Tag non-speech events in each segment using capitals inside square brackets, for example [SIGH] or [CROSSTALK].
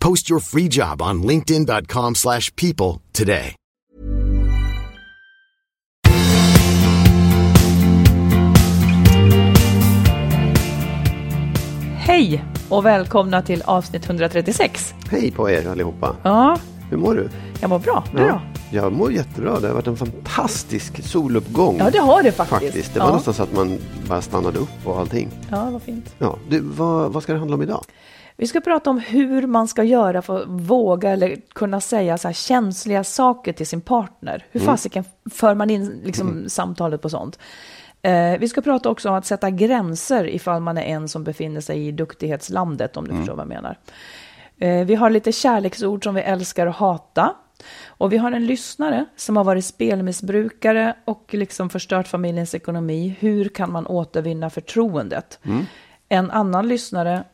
Post your free job on linkedin.com/people slash people today. Hej och välkomna till avsnitt 136. Hej på er allihopa. Ja, Hur mår du? jag mår bra. Du då? Jag mår jättebra. Det har varit en fantastisk soluppgång. Ja, det har det faktiskt. Det var Ja. nästan så att man bara stannade upp och allting. Ja, vad fint. Ja, du, vad, vad ska det handla om idag? Vi ska prata om hur man ska göra för att våga eller kunna säga så här känsliga saker till sin partner. Hur fasiken för man in liksom samtalet på sånt? Eh, vi ska prata också om att sätta gränser ifall man är en som befinner sig i duktighetslandet, om du förstår vad jag menar. Eh, vi har lite kärleksord som vi älskar och hata. Och vi har en lyssnare som har varit spelmissbrukare och liksom förstört familjens ekonomi. Hur kan man återvinna förtroendet? En annan lyssnare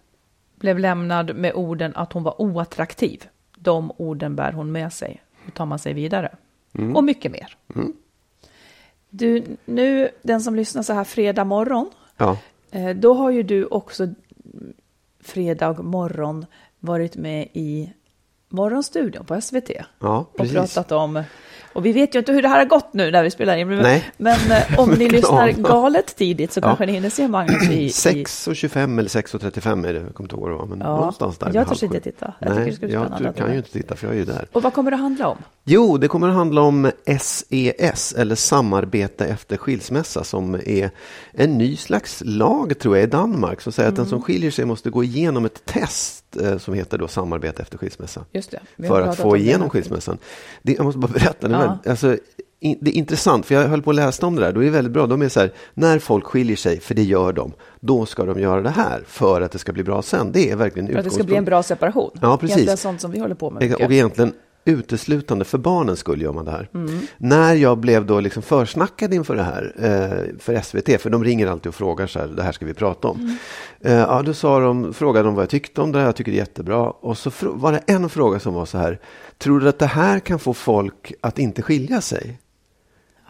blev lämnad med orden att hon var oattraktiv. De orden bär hon med sig. Hur tar man sig vidare? Och mycket mer. Du, nu, den som lyssnar så här fredag morgon, Ja, eh, då har ju du också fredag morgon varit med i Morgonstudion på SVT ja och pratat om, och vi vet ju inte hur det här har gått nu när vi spelar in, Nej. men eh, om [LAUGHS] ni lyssnar galet tidigt så Ja. kanske ni hinner se Magnus i... i [CLEARS THROAT] 6.25 eller 6.35 är det, jag kommer inte ihåg vad det var, men Ja, någonstans där. jag törs inte titta. Jag tycker Nej, det ska bli jag, att kan ju inte titta för jag är ju där. Och vad kommer det handla om? Jo, det kommer att handla om SES, eller samarbete efter skilsmässa, som är en ny slags lag, tror jag, i Danmark, som säger att Mm. den som skiljer sig måste gå igenom ett test eh, som heter då samarbete efter skilsmässa. Just det. För att få om det igenom skilsmässan. Det, jag måste bara berätta, det, Ja. Väldigt- alltså, in, det är intressant, för jag höll på att läsa om det där, då är det väldigt bra. De är så här, när folk skiljer sig, för det gör de, då ska de göra det här för att det ska bli bra sen. Det är verkligen För att det ska bli en bra separation. Ja, precis. Egentligen sånt som vi håller på med. Mycket. Och egentligen uteslutande för barnens skull gör man det här. Mm. När jag blev då liksom försnackad inför det här eh, för SVT, för de ringer alltid och frågar så här, det här ska vi prata om. Mm. Eh, ja, då sa de, frågade de vad jag tyckte om det, jag tycker det är jättebra. Och så var det en fråga som var så här, tror du att det här kan få folk att inte skilja sig?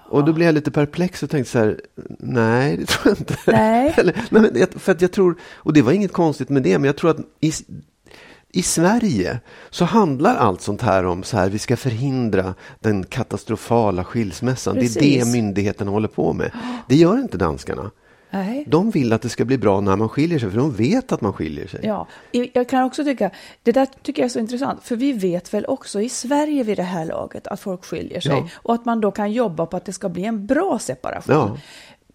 Och då blev jag lite perplex och tänkte så här, nej det tror jag inte. Nej. [LAUGHS] Eller, nej för att jag tror, och det var inget konstigt med det, men jag tror att i, i Sverige så handlar allt sånt här om så här, vi ska förhindra den katastrofala skilsmässan. Det är Precis. det myndigheterna håller på med. Det gör inte danskarna. Nej. De vill att det ska bli bra när man skiljer sig, för de vet att man skiljer sig. Ja, jag kan också tycka, det där tycker jag är så intressant, för vi vet väl också i Sverige vid det här laget att folk skiljer sig Ja. och att man då kan jobba på att det ska bli en bra separation. Ja.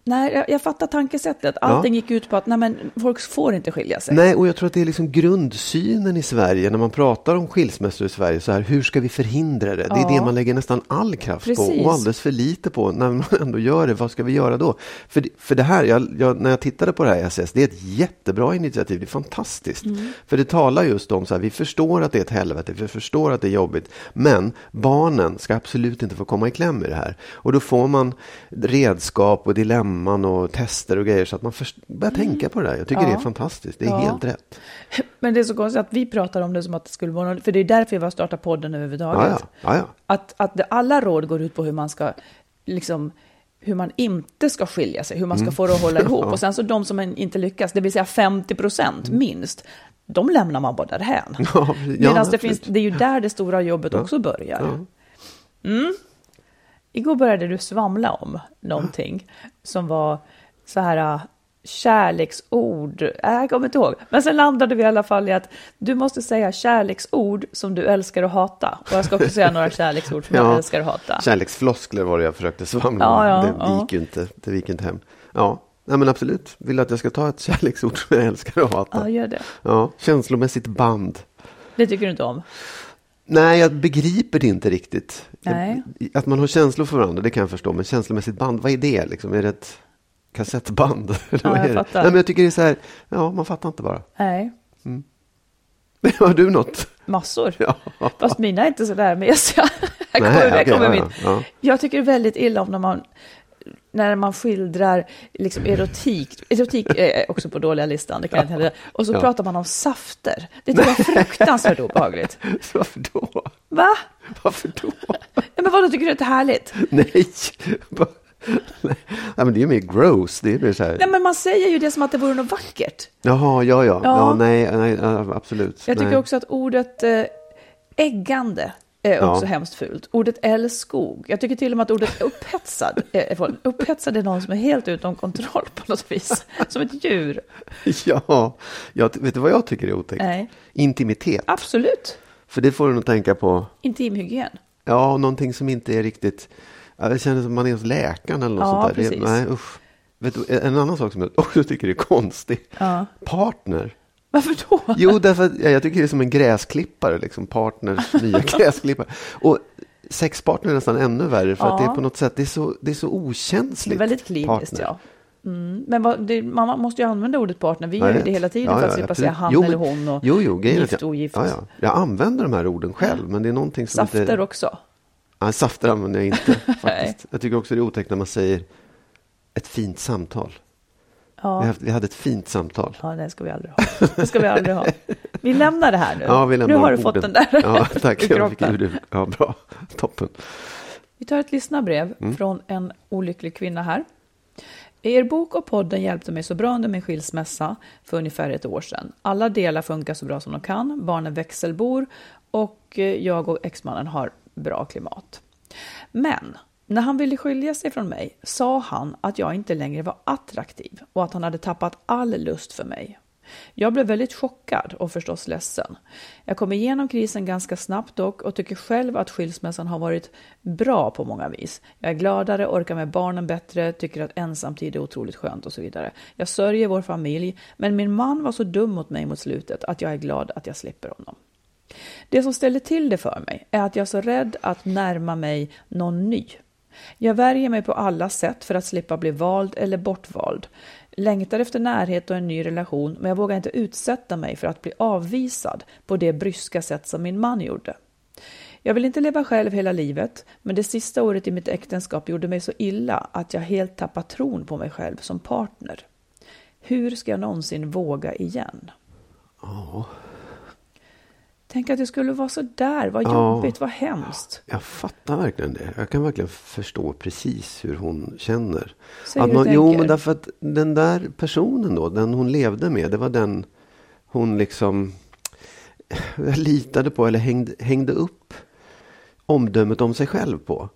Nej, jag, jag fattar tankesättet. Allting gick ut på att nej, men, folk får inte skilja sig. Nej, och jag tror att det är liksom grundsynen i Sverige när man pratar om skilsmässor i Sverige. Så här, hur ska vi förhindra det? Det är Ja. det man lägger nästan all kraft på Precis. och alldeles för lite på. När man [LAUGHS] ändå gör det, vad ska vi göra då? För, för det här, jag, jag, när jag tittade på det här SS, det är ett jättebra initiativ. Det är fantastiskt. Mm. För det talar just om så här, vi förstår att det är ett helvete, vi förstår att det är jobbigt. Men barnen ska absolut inte få komma i kläm i det här. Och då får man redskap och dilemma samman och tester och grejer så att man börjar tänka på det där. Jag tycker Ja. det är fantastiskt. Det är Ja. helt rätt. [LAUGHS] Men det är så konstigt att vi pratar om det som att det skulle vara något, för det är därför vi har startat podden överhuvudtaget. ja, ja. Att, att alla råd går ut på hur man ska, liksom, hur man inte ska skilja sig, hur man ska Mm. få det att hålla [LAUGHS] ihop. Och sen så de som inte lyckas, det vill säga 50 procent minst, de lämnar man bara därhän. [LAUGHS] Mm. Ja, Medan det, finns, det är ju där det stora jobbet också börjar. Mm. Igår började du svamla om någonting som var så här äh, kärleksord. Äh, jag kommer inte ihåg. Men sen landade vi i alla fall i att du måste säga kärleksord som du älskar att hata. Och jag ska också säga några [LAUGHS] kärleksord som jag Ja. älskar att hata. Kärleksfloskler var det jag försökte svamla Ja, ja, om. Det ja. gick inte, det gick inte hem. Ja, Nej, men absolut. Vill du att jag ska ta ett kärleksord som jag älskar att hata? Ja, gör det. Ja, känslomässigt band. Det tycker du inte om? Nej, jag begriper det inte riktigt. Nej. Jag, att man har känslor för varandra, det kan jag förstå. Men känslomässigt band, vad är det? Liksom? Är det ett kassettband? [LAUGHS] Eller vad jag är det? fattar. Nej, men jag tycker det är så här, ja, man fattar inte bara. Nej, [LAUGHS] Har du något? massor. [LAUGHS] Ja. Fast mina är inte så där mesiga. Här Nej, kommer, här kommer ja, ja, ja. Jag tycker väldigt illa om när man, när man skildrar liksom erotik. Erotik är också på dåliga listan, det kan jag inte heller. Och så Ja. pratar man om safter. Det tycker jag är fruktansvärt obehagligt. [LAUGHS] Varför då? Va? Varför då? Ja, men vadå, tycker du det är härligt? Nej. Nej. Men det är ju mer gross. Det är mer så här. Nej, men man säger ju det som att det vore något vackert. Jaha, ja, ja. ja. Ja. nej, nej, ja, absolut. Jag tycker nej. också att ordet eh, är Ja. också hemskt fult. Ordet älskog. Jag tycker till och med att ordet upphetsad är, är upphetsad är någon som är helt utom kontroll på något vis. Som ett djur. [LAUGHS] Ja, jag, vet du vad jag tycker är otäckt? Nej. Intimitet. Absolut. För det får du nog tänka på. Intimhygien. Ja, någonting som inte är riktigt... Det känns som man är hos läkaren eller något Ja, sånt där. Det, precis. nej, usch. Vet du, en annan sak som jag också tycker är konstig. Ja. Partner. Varför då? Jo, därför att ja, jag tycker det är som en gräsklippare, liksom partners [LAUGHS] nya gräsklippare. Och sexpartner är nästan ännu värre, för att det är Ja. på något sätt, det är så, det är så Det är okänsligt. väldigt kliniskt, ja. Mm. Men vad, det, man måste ju använder ordet partner. Vi gör ju det hela tiden Ja, för att ja, slippa absolut. säga han Jo, eller hon och Jo, jo, gift jag, ogift. ja, ja. jag använder de här orden själv, men det är någonting som Safter inte... också. Nej, safter använder jag inte [LAUGHS] faktiskt. jag tycker också det är otäckt när man säger ett fint samtal. Vi, Ja. hade, vi hade ett fint samtal. ja, det ska vi aldrig ha. Det ska vi aldrig ha. Vi lämnar det här nu. Ja, vi lämnar nu har du orden. fått den där Ja, [LAUGHS] tack. Jag fick ur det. Ja, bra. Toppen. Vi tar ett lyssnarbrev Mm. från en olycklig kvinna här. Er bok och podden hjälpte mig så bra under min skilsmässa för ungefär ett år sedan. Alla delar funkar så bra som de kan. Barnen växelbor och eh, jag och exmannen har bra klimat. Men när han ville skilja sig från mig sa han att jag inte längre var attraktiv och att han hade tappat all lust för mig. Jag blev väldigt chockad och förstås ledsen. Jag kom igenom krisen ganska snabbt dock och tycker själv att skilsmässan har varit bra på många vis. Jag är gladare, orkar med barnen bättre, tycker att ensamtid är otroligt skönt och så vidare. Jag sörjer vår familj, men min man var så dum mot mig mot slutet att jag är glad att jag slipper honom. Det som ställer till det för mig är att jag är så rädd att närma mig någon ny. Jag värjer mig på alla sätt för att slippa bli vald eller bortvald. Längtar efter närhet och en ny relation, men jag vågar inte utsätta mig för att bli avvisad på det bryska sätt som min man gjorde. Jag vill inte leva själv hela livet, men det sista året i mitt äktenskap gjorde mig så illa att jag helt tappat tron på mig själv som partner. Hur ska jag någonsin våga igen? Tänk att det skulle vara så där, vad Ja. jobbigt, vad hemskt. Jag fattar verkligen det. Jag kan verkligen förstå precis hur hon känner. Säg att hur du man, jo, tänker. men därför att den där personen då, den hon levde med, det var den hon liksom [LAUGHS] litade på eller hängde, hängde upp omdömet om sig själv på.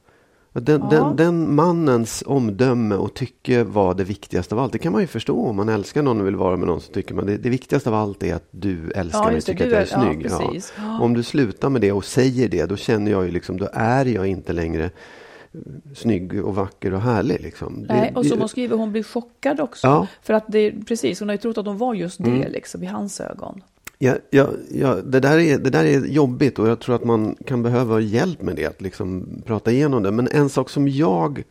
Den, Ja. den, den mannens omdöme och tycke var det viktigaste av allt. Det kan man ju förstå om man älskar någon och vill vara med någon så tycker man det, det viktigaste av allt är att du älskar Ja, mig och tycker Du att jag är är- ja, snygg. precis. Ja. Om du slutar med det och säger det, då känner jag ju liksom, då är jag inte längre snygg och vacker och härlig. Liksom. Nej, och som hon skriver, hon blir chockad också. Ja. För att det, precis, hon har ju trott att hon var just det Mm. liksom, i hans ögon. Ja, ja, ja, det, där är, det där är jobbigt och jag tror att man kan behöva hjälp med det, att liksom prata igenom det. Men en sak som jag,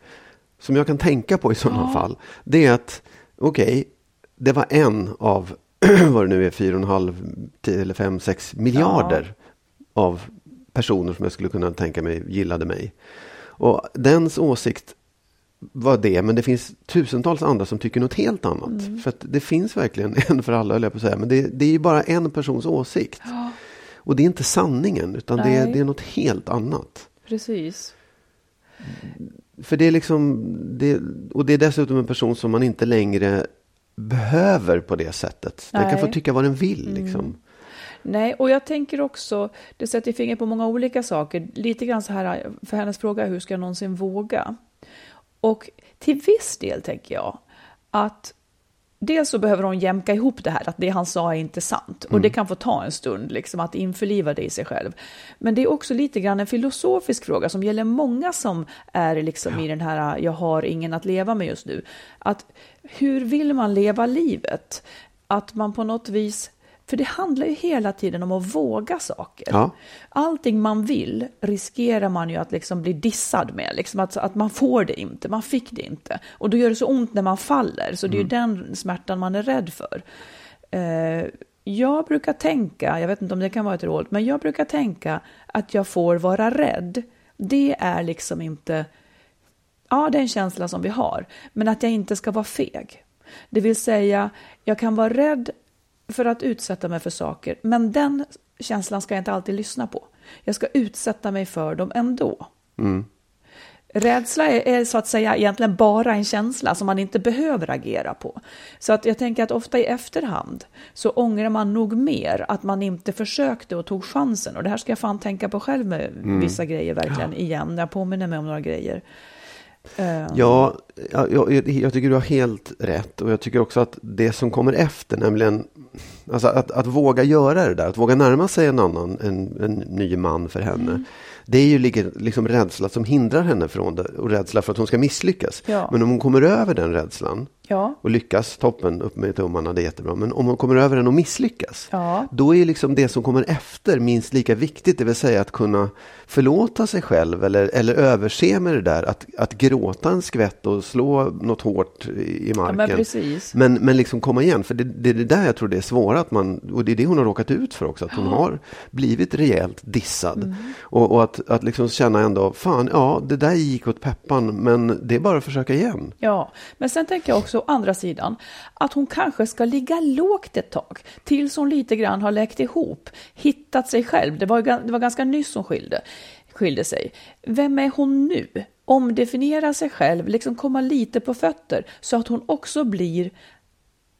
som jag kan tänka på i sådana fall, det är att okej, det var en av [CLEARS THROAT] vad det nu är, fyra och en halv, tio eller fem, sex miljarder av personer som jag skulle kunna tänka mig gillade mig. Och dens åsikt vara det, men det finns tusentals andra som tycker något helt annat. Mm. För det finns verkligen [LAUGHS] en för alla, höll jag på att säga. Men det, det är ju bara en persons åsikt. Och det är inte sanningen, utan det är, det är något helt annat. Precis. För det är liksom, det, och det är dessutom en person som man inte längre behöver på det sättet. Den kan Nej. få tycka vad den vill. Liksom. Nej, och jag tänker också, det sätter fingret på många olika saker. Lite grann så här, för hennes fråga, hur ska jag någonsin våga? Och till viss del tänker jag att dels så behöver hon jämka ihop det här, att det han sa är inte sant. Och det kan få ta en stund, liksom, att införliva det i sig själv. Men det är också lite grann en filosofisk fråga som gäller många som är liksom i den här, jag har ingen att leva med just nu. Att hur vill man leva livet? Att man på något vis för det handlar ju hela tiden om att våga saker. Ja. Allting man vill riskerar man ju att liksom bli dissad med. Liksom att, att man får det inte, man fick det inte. Och då gör det så ont när man faller. Så det är ju den smärtan man är rädd för. Eh, jag brukar tänka, jag vet inte om det kan vara ett råd, men jag brukar tänka att jag får vara rädd. Det är liksom inte, ja det är en känsla som vi har, men att jag inte ska vara feg. Det vill säga, jag kan vara rädd för att utsätta mig för saker, men den känslan ska jag inte alltid lyssna på. Jag ska utsätta mig för dem ändå. Rädsla är, är så att säga egentligen bara en känsla som man inte behöver agera på. Så att jag tänker att ofta i efterhand så ångrar man nog mer att man inte försökte och tog chansen. Och det här ska jag fan tänka på själv med vissa grejer verkligen igen. Jag påminner mig om några grejer. Ja, jag, jag, tycker du har helt rätt. Och jag tycker också att det som kommer efter, nämligen alltså att, att våga göra det där, att våga närma sig en annan, en, en ny man för henne. Mm. Det är ju liksom rädsla som hindrar henne från det och rädsla för att hon ska misslyckas. Ja. Men om hon kommer över den rädslan Ja, och lyckas, toppen, upp med tummarna, det är jättebra. Men om hon kommer över den och misslyckas, Ja. då är liksom det som kommer efter minst lika viktigt. Det vill säga att kunna förlåta sig själv eller, eller överse med det där. Att, att gråta en skvätt och slå något hårt i i ja marken. men. Men, men liksom komma igen, för det, det är det där jag tror det är svåra, att man, och det är det hon har råkat ut för också, att hon har blivit rejält dissad. Mm. Och, och att, att liksom känna ändå, fan, ja, det där gick åt peppan, men det är bara att försöka igen. Ja, men sen tänker jag också å andra sidan att hon kanske ska ligga lågt ett tag tills hon lite grann har läkt ihop, hittat sig själv. Det var, det var ganska nyss hon skilde, skilde sig. Vem är hon nu? Omdefiniera sig själv, liksom komma lite på fötter så att hon också blir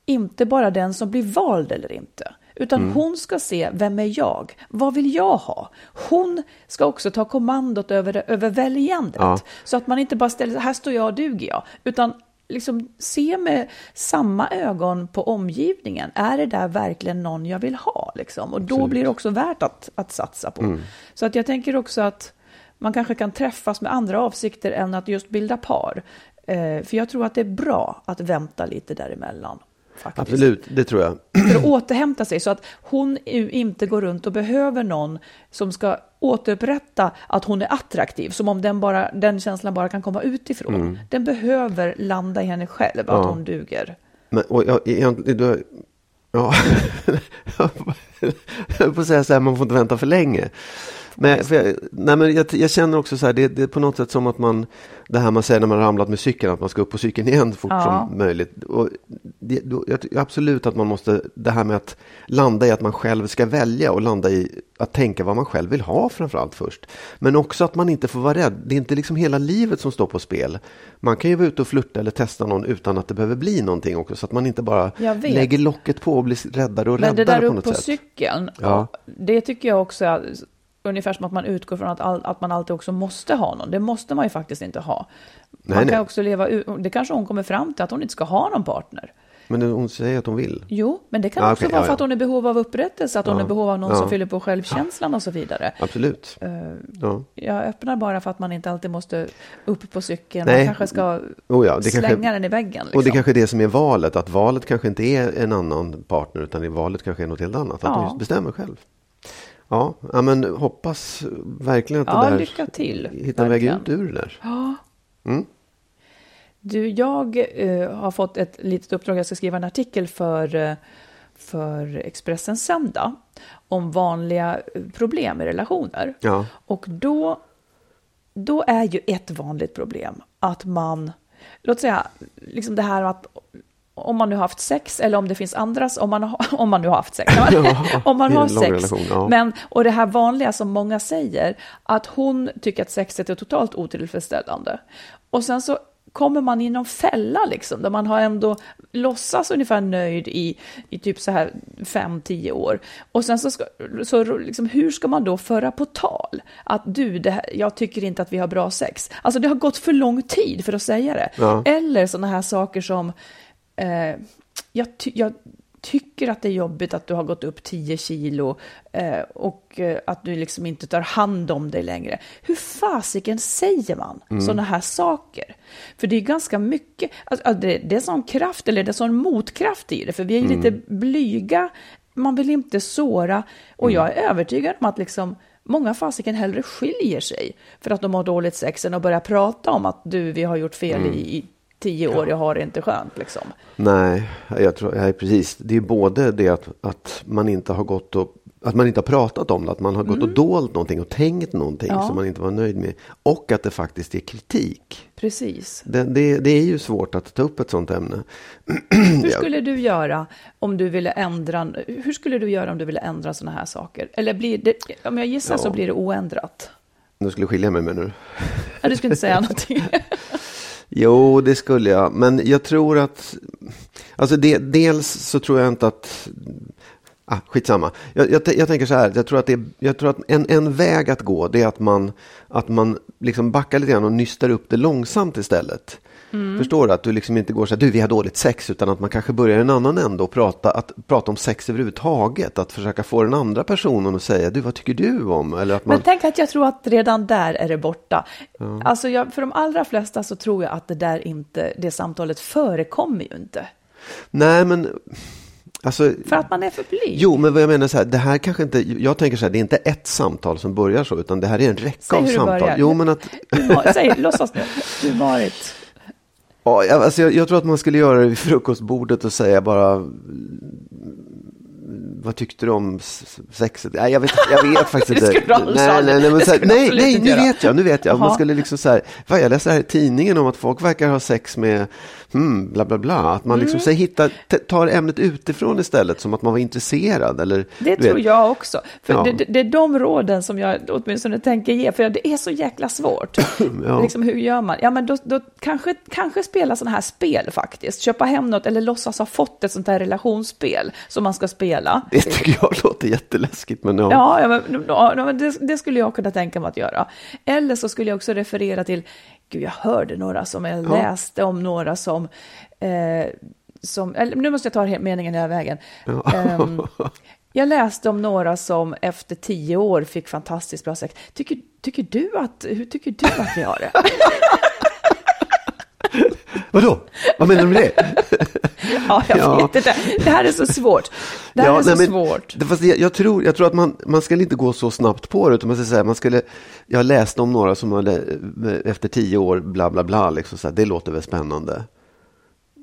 inte bara den som blir vald eller inte. Utan hon ska se, vem är jag? Vad vill jag ha? Hon ska också ta kommandot över, över väljandet. Ja. Så att man inte bara ställer sig, här står jag och duger jag. Utan liksom se med samma ögon på omgivningen. Är det där verkligen någon jag vill ha? Liksom? Och då blir det också värt att, att satsa på. Så att jag tänker också att man kanske kan träffas med andra avsikter än att just bilda par. Eh, för jag tror att det är bra att vänta lite däremellan. Faktiskt. Absolut, det tror jag. För att återhämta sig så att hon inte går runt och behöver någon som ska återupprätta att hon är attraktiv. Som om den, bara, den känslan bara kan komma utifrån. Den behöver landa i henne själv, att Ja. hon duger. Men, och jag, egentligen, du, ja, [LAUGHS] jag att säga så här, man får inte vänta för länge. Men, jag, nej, men jag, jag känner också så här, det, det är på något sätt som att man, det här man säger när man har ramlat med cykeln, att man ska upp på cykeln igen så fort Ja. som möjligt. Och det, då, jag tycker absolut att man måste, det här med att landa i att man själv ska välja och landa i att tänka vad man själv vill ha framförallt först. Men också att man inte får vara rädd. Det är inte liksom hela livet som står på spel. Man kan ju vara ute och flirta eller testa någon utan att det behöver bli någonting också. Så att man inte bara lägger locket på och blir räddare och Men det räddare där på upp något på sätt. cykeln, Ja. det tycker jag också ungefär som att man utgår från att, all, att man alltid också måste ha någon. Det måste man ju faktiskt inte ha. Man Nej, kan nej. också leva ut, det kanske hon kommer fram till, att hon inte ska ha någon partner. Men hon säger att hon vill. Jo, men det kan Ja, också okej, vara ja, för att hon är i behov av upprättelse, att hon Ja, är i behov av någon ja. som fyller på självkänslan och så vidare. Absolut. Ja. Jag öppnar bara för att man inte alltid måste upp på cykeln. Nej. Man kanske ska Oh ja, slänga kanske- den i väggen. Liksom. Och det kanske är det som är valet, att valet kanske inte är en annan partner utan det valet kanske är något helt annat. Att Ja. hon bestämmer själv. Ja, ja, men hoppas verkligen att Ja, det där lycka till, hittar en väg ut ur det där. Du, jag eh, har fått ett litet uppdrag. Jag ska skriva en artikel för, eh, för Expressen Söndag om vanliga eh, problem i relationer. Ja. Och då, då är ju ett vanligt problem att man låt säga, liksom det här att om man nu har haft sex, eller om det finns andras, om man, har, [LAUGHS] om man nu har haft sex, [LAUGHS] [LAUGHS] om man har sex, relation, ja. men, och det här vanliga som många säger, att hon tycker att sexet är totalt otillfredsställande. Och sen så kommer man i någon fälla liksom, där man har ändå låtsas ungefär nöjd i, i typ så här fem, tio år. Och sen så, ska, så liksom, hur ska man då föra på tal att du, det här, jag tycker inte att vi har bra sex. Alltså det har gått för lång tid för att säga det. Ja. Eller sådana här saker som, eh, jag, ty, jag tycker att det är jobbigt att du har gått upp 10 kilo eh, och eh, att du liksom inte tar hand om dig längre. Hur fasiken säger man mm. sådana här saker? För det är ganska mycket, alltså, det, det är sån kraft eller det är sån motkraft i det, för vi är mm. lite blyga, man vill inte såra och jag är övertygad om att liksom Många fasiken hellre skiljer sig för att de har dåligt sex än att börja prata om att du, vi har gjort fel mm. i, i tio år, jag har det inte skönt liksom. Nej, jag tror, ja, precis. Det är både det att, att man inte har gått och att man inte har pratat om det, att man har gått mm. och dolt någonting och tänkt någonting ja. som man inte var nöjd med. Och att det faktiskt är kritik. Precis. Det, det, det är ju svårt att ta upp ett sånt ämne. hur skulle du göra om du ville ändra, hur skulle du göra om du ville ändra sådana här saker? Eller blir det, om jag gissar ja. så blir det oändrat. Du skulle skilja mig med nu? Ja, du skulle inte säga [LAUGHS] någonting. Jo, det skulle jag. Men jag tror att... Alltså det, dels så tror jag inte att... Ah, skitsamma. Jag, jag, jag tänker så här. Jag tror att, det, jag tror att en, en väg att gå det är att man, att man liksom backar lite grann och nystar upp det långsamt istället. Mm. Förstår du? Att du liksom inte går så här, du vi har dåligt sex, utan att man kanske börjar i en annan ände och prata, att prata om sex överhuvudtaget. Att försöka få den andra personen att säga, du vad tycker du om? Eller att man... Men tänk att jag tror att redan där är det borta. Ja. Alltså jag, för de allra flesta så tror jag att det där inte, det samtalet förekommer ju inte. Nej, men... Alltså, för att man är för blyg? Jo, men vad jag menar så här, det här kanske inte, jag tänker så här, det är inte ett samtal som börjar så, utan det här är en räcka Säg av samtal. Börjar. Jo, men att... Säg, låtsas nu, du varit... Ja, alltså jag, jag, tror att man skulle göra det vid frukostbordet och säga bara vad tyckte du om sexet? Nej, jag vet, jag vet faktiskt [LAUGHS] inte. nej, nej, nej, men så här, nej, nej, nu vet jag, nu vet jag. Man skulle liksom så här, vad jag läser här i tidningen om att folk verkar ha sex med, hmm, bla bla bla. Att man liksom mm. så här, hittar, tar ämnet utifrån istället, som att man var intresserad. Eller, det tror vet. jag också. För ja. det, det, är de råden som jag åtminstone tänker ge, för det är så jäkla svårt. [CLEARS THROAT] ja. liksom, hur gör man? Ja, men då, då kanske, kanske spela sådana här spel faktiskt. Köpa hem något eller låtsas ha fått ett sånt här relationsspel som man ska spela. Det tycker jag [LAUGHS] låter jätteläskigt. Men ja, ja, ja, men, ja det, det, skulle jag kunna tänka mig att göra. Eller så skulle jag också referera till, gud jag hörde några som, jag ja. läste om några som, eh, som eller, nu måste jag ta meningen hela vägen. Ja. Um, [LAUGHS] jag läste om några som efter tio år fick fantastiskt bra sex. Tycker, tycker du att, hur tycker du att vi har det? [LAUGHS] Vadå? Vad menar du med det? [LAUGHS] ja, jag ja. vet inte. Det här är så svårt. Det här ja, är så nej, svårt. Det, fast jag, jag, tror, jag tror att man, man ska inte gå så snabbt på det. Utan man ska säga, man skulle, jag läste om några som hade, efter tio år, bla bla bla, liksom, så här, det låter väl spännande.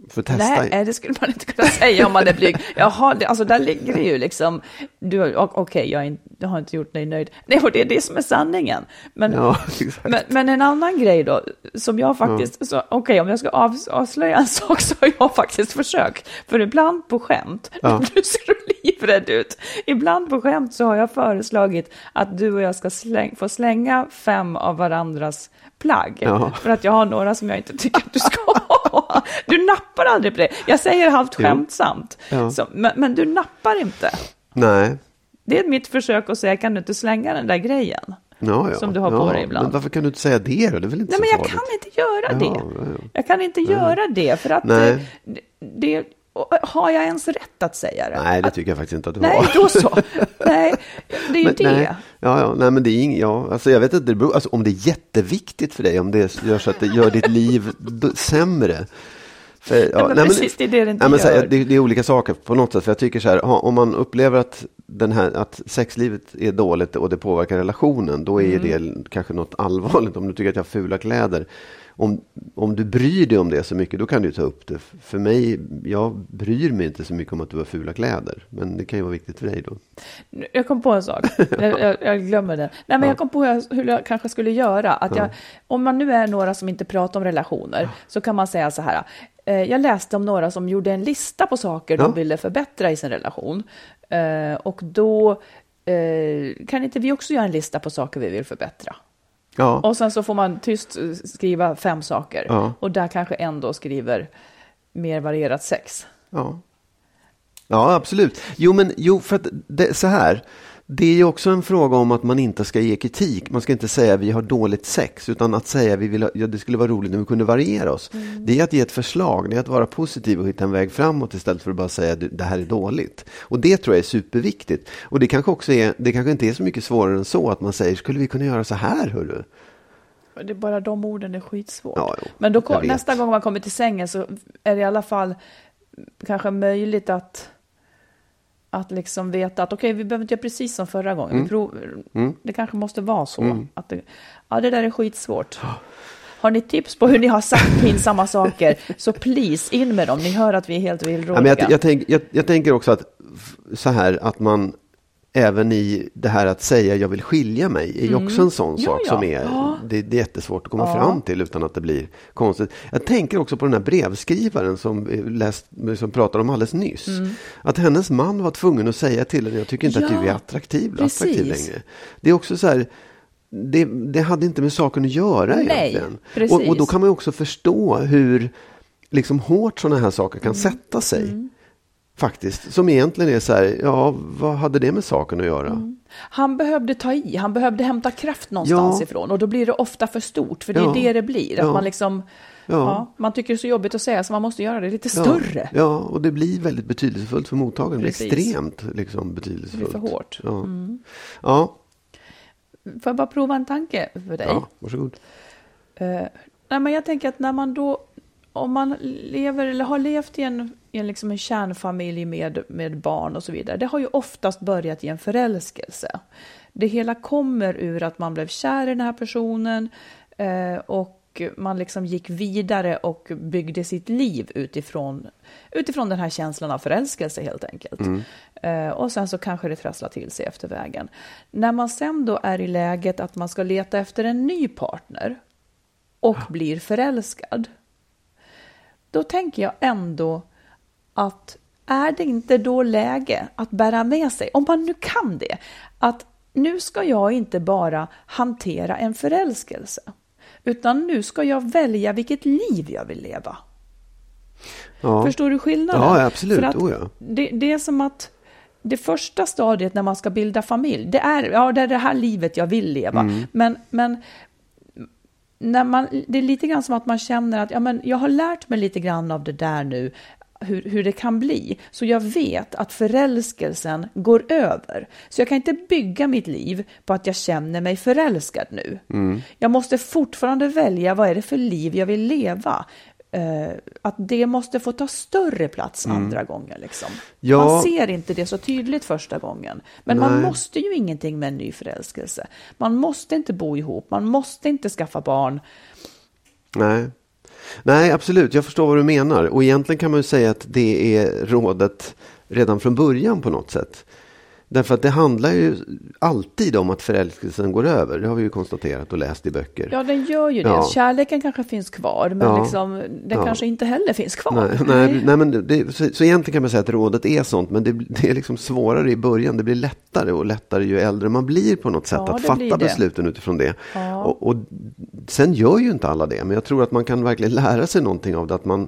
För testa. Nej, det skulle man inte kunna säga om man är blyg. [LAUGHS] Jaha, det, alltså där ligger det ju liksom, okej, okay, jag, jag, har inte gjort dig nöjd. Nej, och det är det som är sanningen. Men, ja, [LAUGHS] men, men, en annan grej då, som jag faktiskt, ja. okej, okay, om jag ska av, avslöja en [LAUGHS] sak så har jag faktiskt försökt. För ibland på skämt, ja. nu ser du livrädd ut, ibland på skämt så har jag föreslagit att du och jag ska släng, få slänga fem av varandras plagg. Ja. För att jag har några som jag inte tycker att du ska [LAUGHS] ha. Du nappar aldrig på det. Jag säger halvt skämtsamt. Ja. Så, men, men, du nappar inte. Nej. Det är mitt försök att säga, kan du inte slänga den där grejen? Ja, ja. Som du har på dig ibland. Men varför kan du inte säga det då? Det är väl inte Nej, så men jag farligt. kan inte göra det. Jag kan inte göra det, för att det, det har jag ens rätt att säga det? Nej, det tycker jag faktiskt inte att du nej, har. Nej, då så. [LAUGHS] Nej, det är ju men, det. Nej. Ja, ja, nej, men det är inget, ja, alltså jag vet inte, alltså, om det är jätteviktigt för dig, om det gör så att det gör ditt liv sämre. För, ja, ja, men nej, precis, det är det det inte nej, men, gör. Här, det, det, är olika saker på något sätt. För jag tycker så här, om man upplever att, den här, att sexlivet är dåligt och det påverkar relationen, då är mm. det kanske något allvarligt. Om du tycker att jag har fula kläder om, om du bryr dig om det så mycket, då kan du ta upp det. För mig, jag bryr mig inte så mycket om att du har fula kläder. Men det kan ju vara viktigt för dig då. Jag kom på en sak, [LAUGHS] jag, jag, jag glömmer den. Nej, men Ja. jag kom på hur jag kanske skulle göra. Att jag, om man nu är några som inte pratar om relationer, så kan man säga så här. eh, Jag läste om några som gjorde en lista på saker Ja. de ville förbättra i sin relation. Eh, Och då eh, kan inte vi också göra en lista på saker vi vill förbättra? Ja, Och sen så får man tyst skriva fem saker. Ja. Och där kanske en då skriver mer varierat sex. ja. ja absolut. Jo, men jo, för att det, så här. Det är ju också en fråga om att man inte ska ge kritik. Man ska inte säga vi har dåligt sex, utan att säga vi vill ha, ja, det skulle vara roligt om vi kunde variera oss. Det är att ge ett förslag, det är att vara positiv och hitta en väg framåt istället för att bara säga "Du, det här är dåligt. Och det tror jag är superviktigt. Och det kanske också är, det kanske inte är så mycket svårare än så att man säger, skulle vi kunna göra så här, hörru? Det är bara de orden är skitsvårt. Ja, jo, Men då nästa gång man kommer till sängen så är det i alla fall kanske möjligt att, att liksom veta att okej, vi behöver inte göra precis som förra gången. Mm. Vi prov, Det kanske måste vara så. Att det, ja, det där är skitsvårt. Har ni tips på hur ni har sagt pinsamma saker, så please, in med dem. Ni hör att vi är helt Ja, villrådiga. men jag, jag, tänk, jag, jag tänker också att så här att man även i det här att säga jag vill skilja mig är ju också en sån Mm. Ja, sak ja. som är, Ja. det, det är jättesvårt att komma fram till utan att det blir konstigt. Jag tänker också på den här brevskrivaren som, eh, läst, som pratade om alldeles nyss. Att hennes man var tvungen att säga till henne, jag tycker inte att Mm. Du är attraktiv, attraktiv längre. Det är också så här, det, det hade inte med saken att göra Nej, egentligen. precis. Och, och då kan man också förstå hur liksom hårt sådana här saker Mm. kan sätta sig. Faktiskt. Som egentligen är så här, ja, vad hade det med saken att göra? Mm. Han behövde ta i, han behövde hämta kraft någonstans Ja. ifrån och då blir det ofta för stort, för det är Ja. det det blir. Att Ja. man liksom, Ja. ja. man tycker det är så jobbigt att säga så man måste göra det lite Ja, större. Ja, och det blir väldigt betydelsefullt för mottagaren. Precis. extremt liksom, betydelsefullt. Det blir för hårt. Mm. Ja. Ja, Får jag bara prova en tanke för dig? ja, varsågod. Eh, nej, men jag tänker att när man då, om man lever eller har levt i en, en, liksom en kärnfamilj med, med barn och så vidare, det har ju oftast börjat i en förälskelse. Det hela kommer ur att man blev kär i den här personen eh, och man liksom gick vidare och byggde sitt liv utifrån, utifrån den här känslan av förälskelse helt enkelt. Eh, och sen så kanske det trasslar till sig efter vägen. När man sen då är i läget att man ska leta efter en ny partner och blir förälskad, då tänker jag ändå att är det inte då läge att bära med sig, om man nu kan det, att nu ska jag inte bara hantera en förälskelse, utan nu ska jag välja vilket liv jag vill leva. Ja. Förstår du skillnaden? Ja, absolut. För att Oh, ja. det, det är som att det första stadiet när man ska bilda familj, det är, ja, det, är det här livet jag vill leva. Mm. Men, men när man, det är lite grann som att man känner att ja, men jag har lärt mig lite grann av det där nu, hur, hur det kan bli. Så jag vet att förälskelsen går över. Så jag kan inte bygga mitt liv på att jag känner mig förälskad nu. Mm. Jag måste fortfarande välja vad är det för liv jag vill leva. Eh, att det måste få ta större plats andra gånger. Liksom. Mm. Ja. Man ser inte det så tydligt första gången. Men man Nej. måste ju ingenting med en ny förälskelse. Man måste inte bo ihop, man måste inte skaffa barn. Nej. Nej, absolut. Jag förstår vad du menar. Och egentligen kan man ju säga att det är rådet redan från början på något sätt. Därför att det handlar ju alltid om att förälskelsen går över. Det har vi ju konstaterat och läst i böcker. Ja, den gör ju det. Ja. Kärleken kanske finns kvar, men Ja. liksom, den Ja. kanske inte heller finns kvar. Nej, nej, nej, men det, så, så egentligen kan man säga att rådet är sånt, men det, det är liksom svårare i början. Det blir lättare och lättare ju äldre man blir på något sätt att fatta besluten utifrån det. Och, och sen gör ju inte alla det, men jag tror att man kan verkligen lära sig någonting av det. Att man,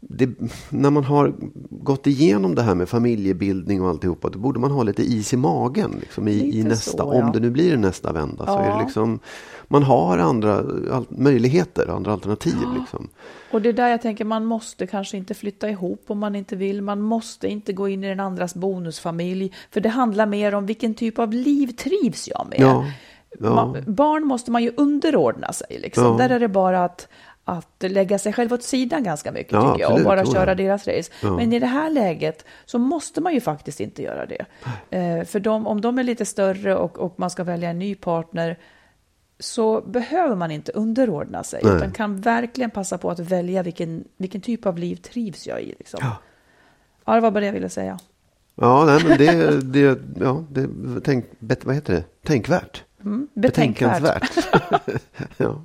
det, när man har gått igenom det här med familjebildning och alltihopa, då borde man ha lite is i magen liksom, i, i nästa, så, ja. om det nu blir nästa vända. Så är Ja. det liksom, man har andra möjligheter, andra alternativ. Liksom. Och det är där jag tänker, man måste kanske inte flytta ihop om man inte vill. Man måste inte gå in i den andras bonusfamilj. För det handlar mer om vilken typ av liv trivs jag med. Ja, ja. Man, barn måste man ju underordna sig. Liksom. Ja. Där är det bara att, att lägga sig själv åt sidan ganska mycket Ja, tycker jag. Och bara köra deras race. Ja. Men i det här läget så måste man ju faktiskt inte göra det. Eh, för de, om de är lite större och, och man ska välja en ny partner så behöver man inte underordna sig, Nej. utan kan verkligen passa på att välja vilken, vilken typ av liv trivs jag i. Liksom. Ja. Ja, det var bara det jag ville säga. Ja, nej, men det, det, ja, det tänk, bet- vad heter det? Tänkvärt. Mm, betänkvärt. Betänkansvärt. [LAUGHS] ja.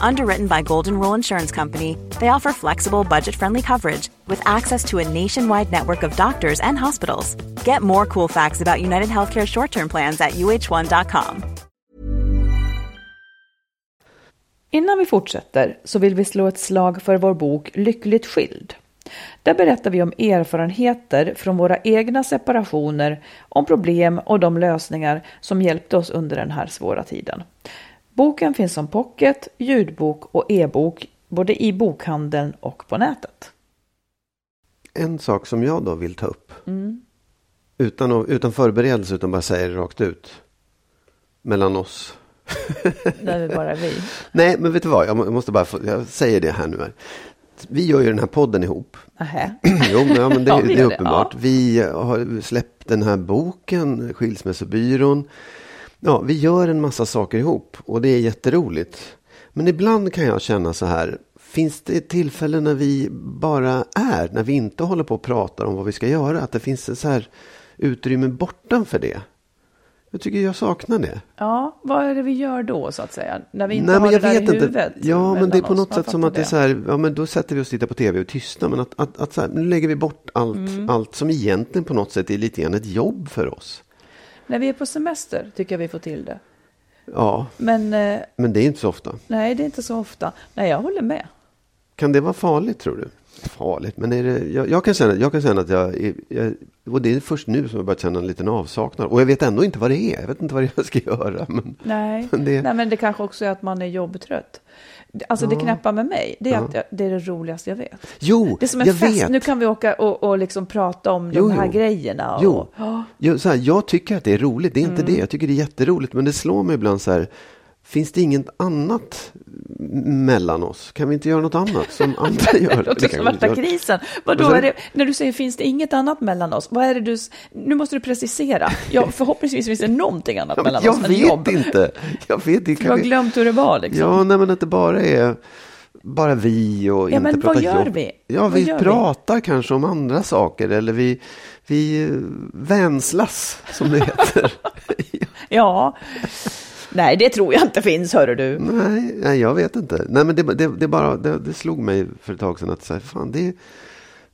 Underwritten by Golden Rule Insurance Company, they offer flexible, budget friendly coverage with access to a nationwide network of doctors and hospitals. Get more cool facts about United Healthcare short term plans at uh1.com. Innan vi fortsätter så vill vi slå ett slag för vår bok Lyckligt skild. Där berättar vi om erfarenheter från våra egna separationer, om problem och de lösningar som hjälpte oss under den här svåra tiden. Boken finns som pocket, ljudbok och e-bok både i bokhandeln och på nätet. En sak som jag då vill ta upp. Mm. Utan, utan förberedelse, utan bara säga det rakt ut. Mellan oss. [LAUGHS] När vi bara vi. Nej, men vet du vad? Jag må- jag måste bara få, jag säger det här nu. Här. Vi gör ju den här podden ihop. Nähä. [CLEARS THROAT] Jo, men, ja, men det, [LAUGHS] Ja, det är gör det, uppenbart. ja. Vi har släppt den här boken, Skilsmässobyrån. Ja, vi gör en massa saker ihop och det är jätteroligt. Men ibland kan jag känna så här, finns det tillfällen när vi bara är, när vi inte håller på och pratar om vad vi ska göra, att det finns så här utrymme bortanför det? Jag tycker jag saknar det. Ja, vad är det vi gör då så att säga? När vi inte Nej, har det där vet i inte. huvudet. Ja, men det är på något sätt som att det är så här, ja men då sätter vi oss och tittar på tv och tystnar. Men att, att, att så här, nu lägger vi bort allt, Mm. allt som egentligen på något sätt är lite grann ett jobb för oss. När vi är på semester tycker jag vi får till det. Ja, Men eh, men det är inte så ofta. nej, det är inte så ofta. Nej, jag håller med. Kan det vara farligt tror du? Farligt, men är det, jag, jag, kan känna, jag kan känna att jag, jag, och det är först nu som jag börjat känna en liten avsaknad. Och jag vet ändå inte vad det är. Jag vet inte vad jag ska göra. Men, Nej, Men [LAUGHS] det- nej men det kanske också är att man är jobbtrött. Alltså det knäppa med mig, det är att jag, det är det roligaste jag vet. jo, Det är som en jag fest, vet. nu kan vi åka och, och liksom prata om Jo, de här jo. grejerna. Och, Jo, Ja. jag, så här, jag tycker att det är roligt, det är Mm. inte det. Jag tycker det är jätteroligt, men det slår mig ibland så här. Finns det inget annat mellan oss? Kan vi inte göra något annat som andra [LAUGHS] gör? Det låter som värsta krisen. Vadå, sen- är det, när du säger finns det inget annat mellan oss, vad är det du... Nu måste du precisera. Ja, [LAUGHS] förhoppningsvis finns det någonting annat Ja, mellan jag oss än vet jobb. inte. Jag vet inte. Du har vi... glömt hur det var liksom. Ja, nej, men att det bara är bara vi och Ja, inte men prata vad gör jobb. vi? Ja, vi gör vi? pratar kanske om andra saker eller vi, vi eh, vänslas som det [LAUGHS] heter. Ja. Nej, det tror jag inte finns, hörru du. nej, nej, jag vet inte. Nej, men det, det, det, bara, det, det slog mig för ett tag sedan att så här, fan, det,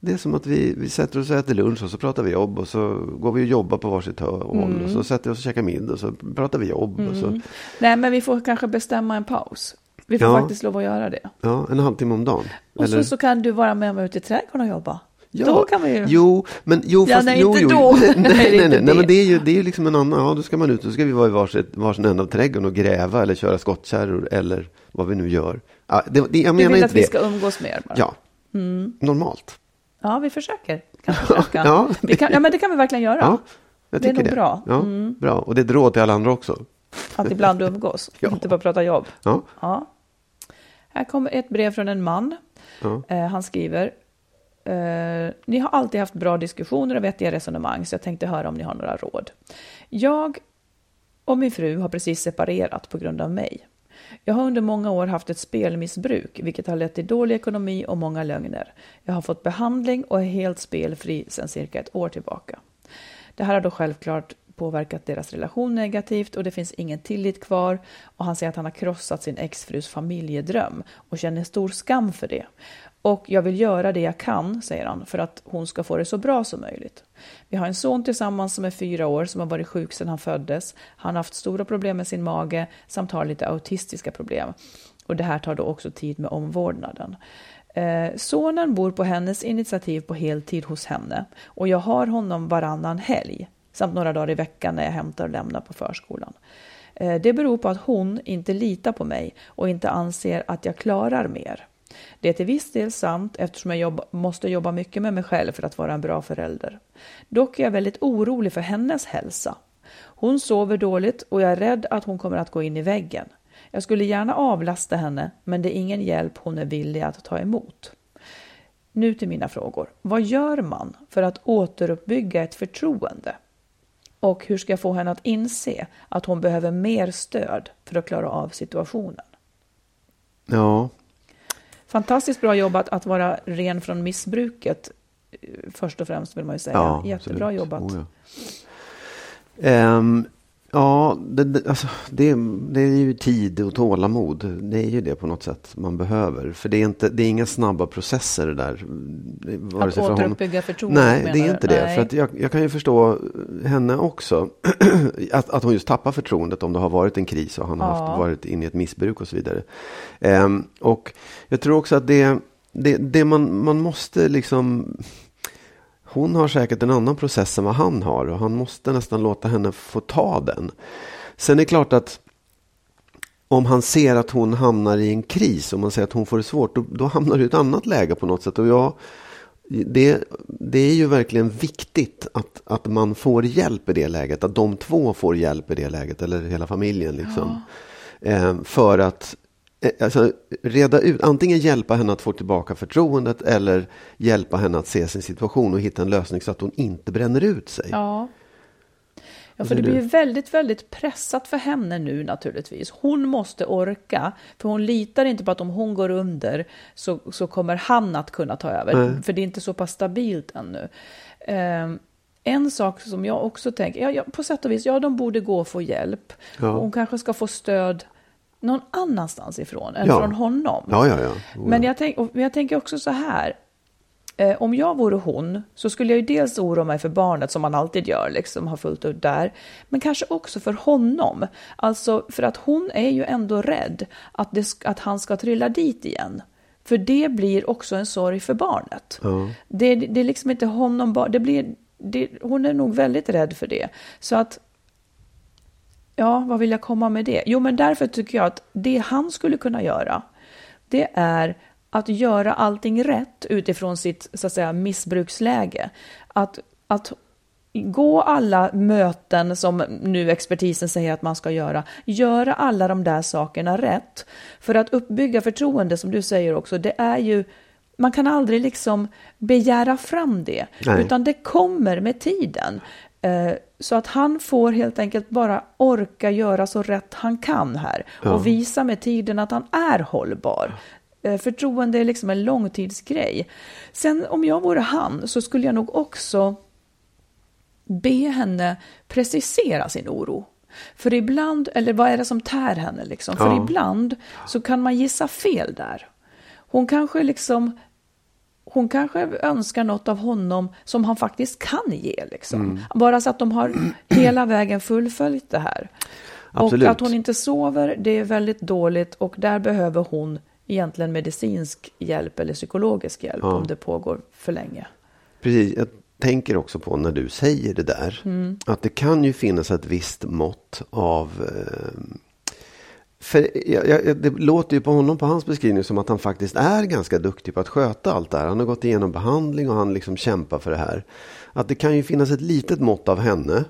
det är som att vi, vi sätter oss och äter lunch och så pratar vi jobb och så går vi och jobbar på varsitt hå- håll och Mm. så sätter vi oss och käkar middag och så pratar vi jobb. Och så. Nej, men vi får kanske bestämma en paus. Vi får Ja. faktiskt lov att göra det. Ja, en halvtimme om dagen. Och Eller- så, så kan du vara med mig ute i trädgården och jobba. Ja, Då kan vi ju... Jo, men jo, Ja, fast, nej, jo, inte jo. då. Nej, Nej, det nej, nej, nej, det. men det är ju det är ju liksom en annan, ja då ska man ut och så ska vi vara i varsin, varsin ända av trädgården och gräva eller köra skottkärror eller vad vi nu gör. Ja, det, det, jag Du menar vill inte att vi det. ska umgås mer bara. Ja, normalt. Ja, vi försöker. Kan [LAUGHS] försöka. Ja. Vi kan, ja, men det kan vi verkligen göra. Ja, jag Det är tycker nog bra. Mm. Ja, bra. Och det är ett råd till alla andra också. Att ibland umgås, [LAUGHS] Ja. inte bara prata jobb. Ja, Ja. Här kommer ett brev från en man. ja. Eh, han skriver, eh, ni har alltid haft bra diskussioner och vettiga resonemang, så jag tänkte höra om ni har några råd. Jag och min fru har precis separerat på grund av mig. Jag har under många år haft ett spelmissbruk, vilket har lett till dålig ekonomi och många lögner. Jag har fått behandling och är helt spelfri sedan cirka ett år tillbaka. Det här har då självklart påverkat deras relation negativt och det finns ingen tillit kvar och han säger att han har krossat sin exfrus familjedröm och känner stor skam för det. Och jag vill göra det jag kan, säger han, för att hon ska få det så bra som möjligt. Vi har en son tillsammans som är fyra år som har varit sjuk sedan han föddes. Han har haft stora problem med sin mage samt har lite autistiska problem. Och det här tar då också tid med omvårdnaden. Eh, sonen bor på hennes initiativ på heltid hos henne och jag har honom varannan helg samt några dagar i veckan när jag hämtar och lämnar på förskolan. Eh, det beror på att hon inte litar på mig och inte anser att jag klarar mer. Det är till viss del sant eftersom jag jobb, måste jobba mycket med mig själv för att vara en bra förälder. Dock är jag väldigt orolig för hennes hälsa. Hon sover dåligt och jag är rädd att hon kommer att gå in i väggen. Jag skulle gärna avlasta henne, men det är ingen hjälp hon är villig att ta emot. Nu till mina frågor. Vad gör man för att återuppbygga ett förtroende? Och hur ska jag få henne att inse att hon behöver mer stöd för att klara av situationen? ja. Fantastiskt bra jobbat att vara ren från missbruket. eh, Först och främst vill man ju säga. Ja, Jättebra absolut. jobbat. Oh, ja. Ehm, ja, det, det, alltså, det, det är ju tid och tålamod. Det är ju det på något sätt man behöver. För det är, inte, det är inga snabba processer det där. Vare Att återuppbygga förtroendet Nej, det är inte det. Nej. För att jag, jag kan ju förstå henne också. [CLEARS THROAT] att, att hon just tappar förtroendet om det har varit en kris och han har Ja. haft, varit inne i ett missbruk och så vidare. Ehm, och jag tror också att det, det, det man, man måste liksom... Hon har säkert en annan process än vad han har och han måste nästan låta henne få ta den. Sen är det klart att om han ser att hon hamnar i en kris, om man ser att hon får det svårt, då, då hamnar du i ett annat läge på något sätt. Och jag, det, det är ju verkligen viktigt att, att man får hjälp i det läget, att de två får hjälp i det läget, eller hela familjen. Liksom. Eh, för att alltså, reda ut, antingen hjälpa henne att få tillbaka förtroendet eller hjälpa henne att se sin situation och hitta en lösning så att hon inte bränner ut sig. Ja. Ja, för det blir ju väldigt, väldigt pressat för henne nu naturligtvis. Hon måste orka, för hon litar inte på att om hon går under så, så kommer han att kunna ta över, Nej. för det är inte så pass stabilt ännu. Ehm, en sak som jag också tänker, ja, ja, på sätt och vis, ja de borde gå och få hjälp. Ja. Hon kanske ska få stöd någon annanstans ifrån än Ja. från honom. Ja, ja, ja. Oh, Men ja. jag, tänk, men jag tänker också så här. Eh, om jag vore hon så skulle jag ju dels oroa mig för barnet som man alltid gör, liksom har fullt upp där. Men kanske också för honom. Alltså för att hon är ju ändå rädd att, det, att han ska trilla dit igen. För det blir också en sorg för barnet. Ja. Det, det är liksom inte honom det blir, det, hon är nog väldigt rädd för det. Så att Ja, vad vill jag komma med det? Jo, men därför tycker jag att det han skulle kunna göra, det är att göra allting rätt utifrån sitt så att säga, missbruksläge. Att, att gå alla möten som nu expertisen säger att man ska göra, göra alla de där sakerna rätt. För att uppbygga förtroende, som du säger också, det är ju man kan aldrig liksom begära fram det, Nej. utan det kommer med tiden. Så att han får helt enkelt bara orka göra så rätt han kan här och visa med tiden att han är hållbar. Eh, Förtroende är liksom en långtidsgrej. Sen om jag vore han så skulle jag nog också be henne precisera sin oro. För ibland, eller vad är det som tär henne liksom? För Ja. ibland så kan man gissa fel där. Hon kanske liksom hon kanske önskar något av honom som han faktiskt kan ge. Liksom. Bara så att de har [CLEARS THROAT] hela vägen fullföljt det här. Absolut. Och att hon inte sover, det är väldigt dåligt och där behöver hon egentligen medicinsk hjälp eller psykologisk hjälp Ja. om det pågår för länge. Precis, jag tänker också på när du säger det där. Mm. Att det kan ju finnas ett visst mått av... Eh, för jag, jag, det låter ju på honom, på hans beskrivning, som att han faktiskt är ganska duktig på att sköta allt det här. Han har gått igenom behandling och han liksom kämpar för det här. Att det kan ju finnas ett litet mått av henne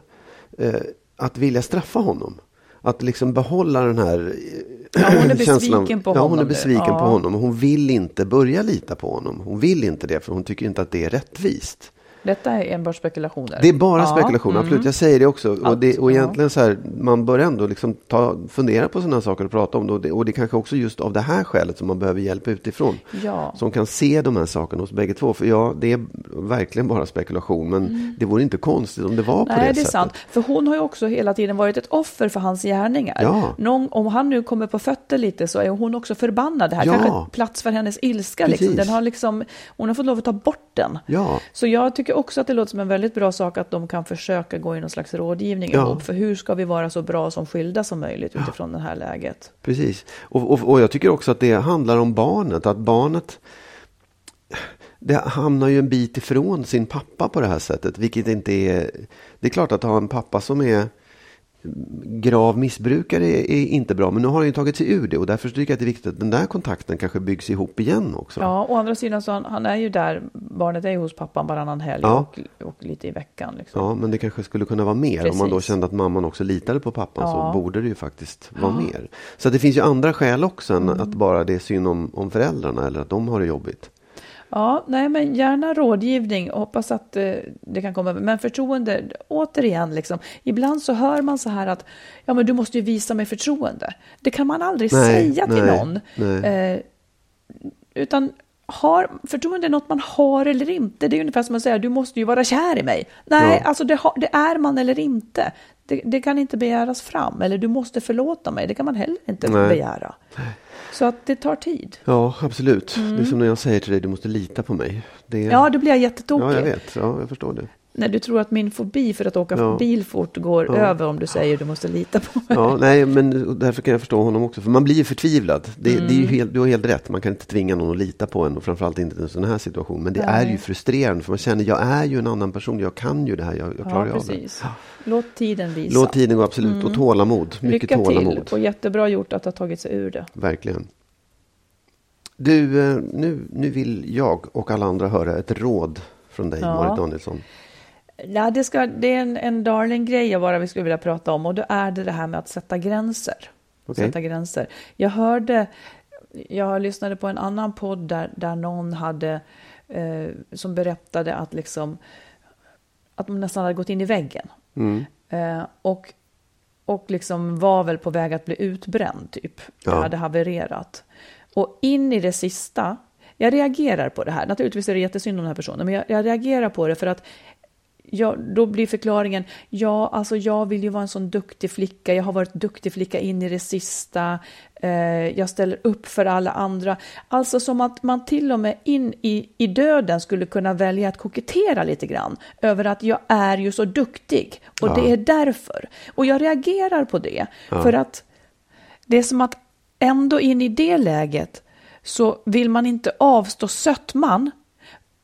eh, att vilja straffa honom. Att liksom behålla den här eh, Ja, hon är känslan- besviken på ja, hon är honom besviken Ja. på honom. och Hon vill inte börja lita på honom. Hon vill inte det för hon tycker inte att det är rättvist. Detta är enbart spekulationer. Det är bara Ja, spekulation, mm. absolut. Jag säger det också. Och, det, och egentligen så här, man bör ändå liksom ta, fundera på sådana saker och prata om det. Och, det. och det är kanske också just av det här skälet som man behöver hjälp utifrån. Ja. Som kan se de här sakerna hos bägge två. För ja, det är verkligen bara spekulation. Men det vore inte konstigt om det var på Mm. Nej, det, det är sättet. sant. För hon har ju också hela tiden varit ett offer för hans gärningar. Ja. Någon, om han nu kommer på fötter lite så är hon också förbannad. Det här Ja. kanske plats för hennes ilska. Liksom. Den har liksom, hon har fått lov att ta bort den. Ja. Så jag tycker också att det låter som en väldigt bra sak att de kan försöka gå i någon slags rådgivning Ja. ihop. För hur ska vi vara så bra som skilda som möjligt utifrån det här läget? Precis. Och, och, och jag tycker också att det handlar om barnet. Att barnet det hamnar ju en bit ifrån sin pappa på det här sättet. Vilket inte är... Det är klart att ha en pappa som är grav missbrukare är, inte bra. Men nu har han ju tagit sig ur det. Och därför tycker jag att det är viktigt att den där kontakten kanske byggs ihop igen också. Ja, å andra sidan så han, han är ju där, barnet är ju hos pappan varannan helg Ja. och, och lite i veckan. Liksom. Ja, men det kanske skulle kunna vara mer. Om man då Precis. kände att mamman också litade på pappan Ja. så borde det ju faktiskt vara mer. Så det finns ju andra skäl också än Mm. att bara det är synd om, om föräldrarna eller att de har det jobbigt. Ja, nej men gärna rådgivning och hoppas att eh, det kan komma. Men förtroende, återigen, liksom, ibland så hör man så här att ja, men du måste ju visa mig förtroende. Det kan man aldrig Nej, säga till nej, någon. nej. Eh, utan har, förtroende är något man har eller inte. Det är ungefär som att säga du måste ju vara kär i mig. Nej, Ja. alltså det, har, det är man eller inte. Det, det kan inte begäras fram. Eller du måste förlåta mig. Det kan man heller inte begära. Så att det tar tid. Ja, absolut. Det är som när jag säger till dig, du måste lita på mig. Det. Mm. Ja, då blir jag jättetokig. ja, jag vet. Ja, jag förstår det. När du tror att min fobi för att åka Ja. bil fort går Ja. över om du säger du måste lita på mig. Ja, nej, men därför kan jag förstå honom också. För man blir ju förtvivlad. Det, det är Mm. ju helt, du har helt rätt. Man kan inte tvinga någon att lita på en. Och framförallt inte i en sån här situation. Men det Nej. är ju frustrerande. För man känner, jag är ju en annan person. Jag kan ju det här. Jag, jag klarar Ja, ju av det. precis. Låt tiden visa. Låt tiden gå, absolut. Och tålamod. Mycket Lycka tålamod. till och jättebra gjort att ha tagit sig ur det. Verkligen. Du, eh, nu, nu vill jag och alla andra höra ett råd från dig, Ja. Marit Danielsson. Ja, det, ska, det är en, en darling-grej bara vi skulle vilja prata om och då är det det här med att sätta gränser. Okej. Sätta gränser. Jag hörde, jag lyssnade på en annan podd där, där någon hade, eh, som berättade att liksom, att de nästan hade gått in i väggen. Mm. Eh, och, och liksom var väl på väg att bli utbränd, typ. Ja. hade havererat. Och in i det sista, jag reagerar på det här. Naturligtvis är det jättesynd om den här personen, men jag, jag reagerar på det för att Ja, då blir förklaringen, ja, alltså jag vill ju vara en sån duktig flicka, jag har varit duktig flicka in i det sista, eh, jag ställer upp för alla andra. Alltså som att man till och med in i, i döden skulle kunna välja att kokettera lite grann över att jag är ju så duktig och Ja. det är därför. Och jag reagerar på det, för att det är som att ändå in i det läget så vill man inte avstå sötman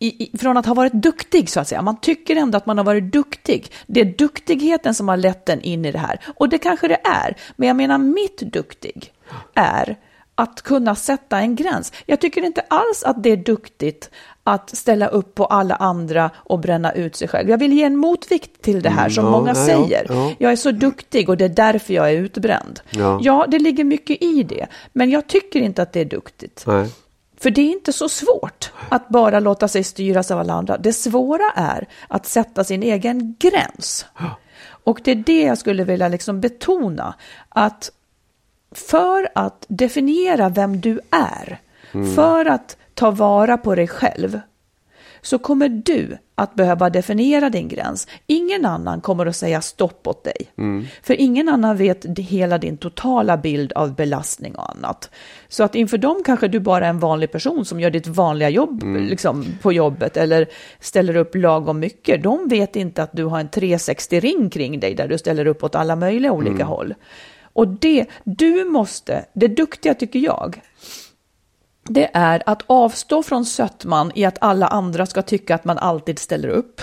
i, i, från att ha varit duktig så att säga. Man tycker ändå att man har varit duktig. Det är duktigheten som har lett en in i det här. Och det kanske det är. Men jag menar mitt duktig är att kunna sätta en gräns. Jag tycker inte alls att det är duktigt att ställa upp på alla andra och bränna ut sig själv. Jag vill ge en motvikt till det här Mm, som ja, många ja, säger. ja. Jag är så duktig och det är därför jag är utbränd. Ja. ja, det ligger mycket i det. Men jag tycker inte att det är duktigt. Nej. För det är inte så svårt att bara låta sig styras av alla andra. Det svåra är att sätta sin egen gräns. Och det är det jag skulle vilja liksom betona. Att för att definiera vem du är, för att ta vara på dig själv, så kommer du att behöva definiera din gräns. Ingen annan kommer att säga stopp åt dig. För ingen annan vet hela din totala bild av belastning och annat. Så att inför dem kanske du bara är en vanlig person som gör ditt vanliga jobb liksom, på jobbet eller ställer upp lagom mycket. De vet inte att du har en 360-ring kring dig där du ställer upp åt alla möjliga olika håll. Och det du måste, det duktiga tycker jag, det är att avstå från sötman i att alla andra ska tycka att man alltid ställer upp.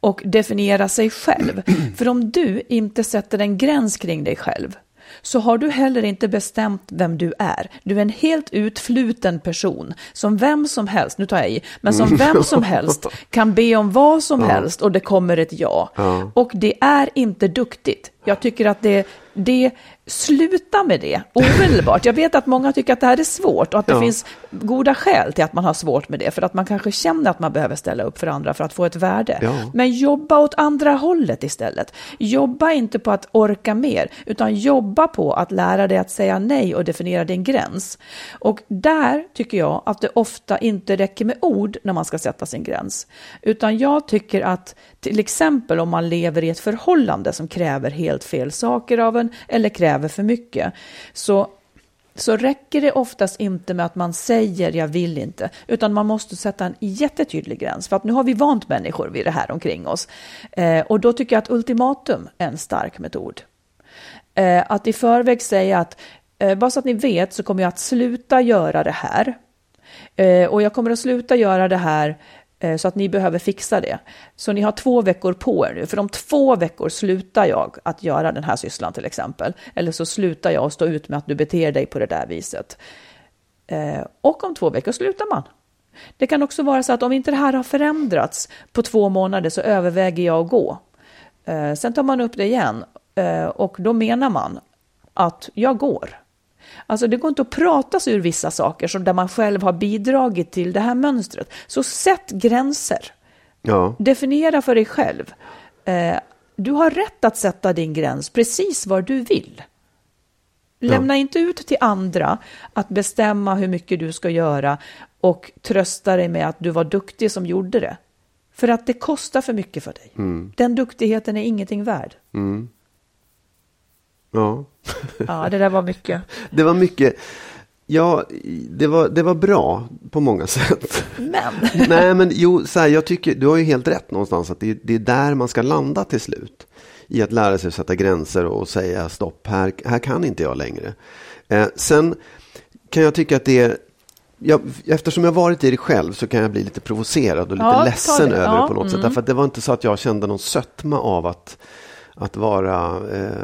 Och definiera sig själv. [CLEARS THROAT] För om du inte sätter en gräns kring dig själv, så har du heller inte bestämt vem du är. Du är en helt utfluten person som vem som helst, nu tar jag i, men som vem [LAUGHS] som helst kan be om vad som helst och det kommer ett ja. Och det är inte duktigt. Jag tycker att det, det sluta med det omedelbart. Jag vet att många tycker att det här är svårt och att det Ja. finns goda skäl till att man har svårt med det. För att man kanske känner att man behöver ställa upp för andra för att få ett värde. Ja. Men jobba åt andra hållet istället. Jobba inte på att orka mer, utan jobba på att lära dig att säga nej och definiera din gräns. Och där tycker jag att det ofta inte räcker med ord när man ska sätta sin gräns. Utan jag tycker att till exempel om man lever i ett förhållande som kräver helt fel saker av en eller kräver för mycket, så så räcker det oftast inte med att man säger jag vill inte, utan man måste sätta en jättetydlig gräns. För att nu har vi vant människor vid det här omkring oss. Eh, och då tycker jag att ultimatum är en stark metod. Eh, att i förväg säga att, eh, bara så att ni vet så kommer jag att sluta göra det här. Eh, och jag kommer att sluta göra det här Eh, så att ni behöver fixa det. Så ni har två veckor på er nu, för om två veckor slutar jag att göra den här sysslan till exempel. Eller så slutar jag att stå ut med att du beter dig på det där viset. Eh, och om två veckor slutar man. Det kan också vara så att om inte det här har förändrats på två månader så överväger jag att gå. Eh, sen tar man upp det igen och då menar man att jag går. Alltså det går inte att prata sig ur vissa saker som där man själv har bidragit till det här mönstret. Så sätt gränser. Ja, Definiera för dig själv. Eh, du har rätt att sätta din gräns precis var du vill. Lämna inte ut till andra att bestämma hur mycket du ska göra och trösta dig med att du var duktig som gjorde det. För att det kostar för mycket för dig. Den duktigheten är ingenting värd. Ja. Ja, det där var mycket. [LAUGHS] Det var mycket. Ja, det var, det var bra på många sätt. Men, [LAUGHS] Nej, men jo, så här, jag tycker, du har ju helt rätt någonstans att det, det är där man ska landa till slut. I att lära sig att sätta gränser och säga stopp, här, här kan inte jag längre. Eh, sen kan jag tycka att det är, jag, eftersom jag varit i det själv så kan jag bli lite provocerad och lite Ja, ledsen över Ja, det på något sätt. mm. Därför att det var inte så att jag kände någon sötma av att att vara eh,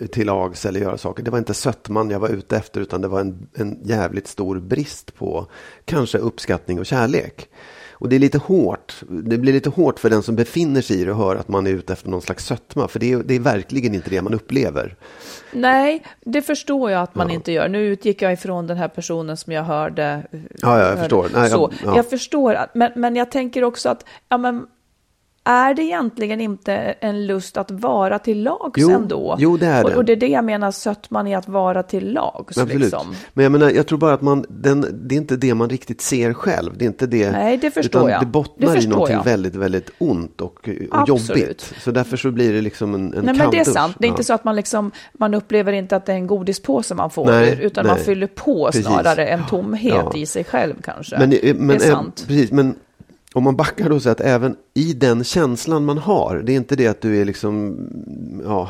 eh, till lags eller göra saker. Det var inte sötman jag var ute efter utan det var en, en jävligt stor brist på kanske uppskattning och kärlek. Och det är lite hårt. Det blir lite hårt för den som befinner sig i det och hör att man är ute efter någon slags sötma. För det är, det är verkligen inte det man upplever. nej, det förstår jag att man Ja. inte gör. Nu utgick jag ifrån den här personen som jag hörde. Ja, ja, jag hörde. förstår. Nej, så, jag- ja. Jag förstår, att, men, men jag tänker också att, ja men, är det egentligen inte en lust att vara till lags Jo, ändå? jo, det är och, det. och det är det jag menar, sötman i att vara till lags. Absolut. Liksom. Men jag menar, jag tror bara att man, den, det är inte det man riktigt ser själv. Det är inte det. Nej, det förstår utan jag. det bottnar Det i någonting jag. väldigt, väldigt ont och, och jobbigt. Så därför så blir det liksom en, en Nej, men det är sant. Det är inte så att man, liksom, man upplever inte att det är en godispåse man får, Nej, utan man nej. fyller på Precis. snarare en tomhet Ja. i sig själv kanske. Men, eh, men, det är eh, sant. Precis, men om man backar då så att även i den känslan man har, det är inte det att du är liksom, ja,